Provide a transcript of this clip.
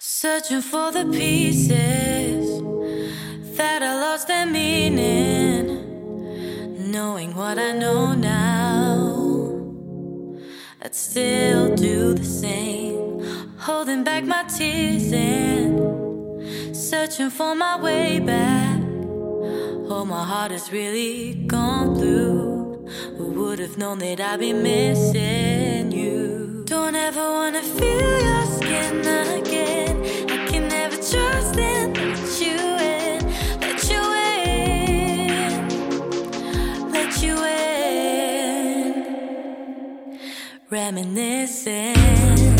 Searching for the pieces that I lost their meaning. Knowing what I know now, I'd still do the same. Holding back my tears and searching for my way back. Oh, my heart has really gone through. Who would have known that I'd be missing you? Don't ever wanna feel reminiscing.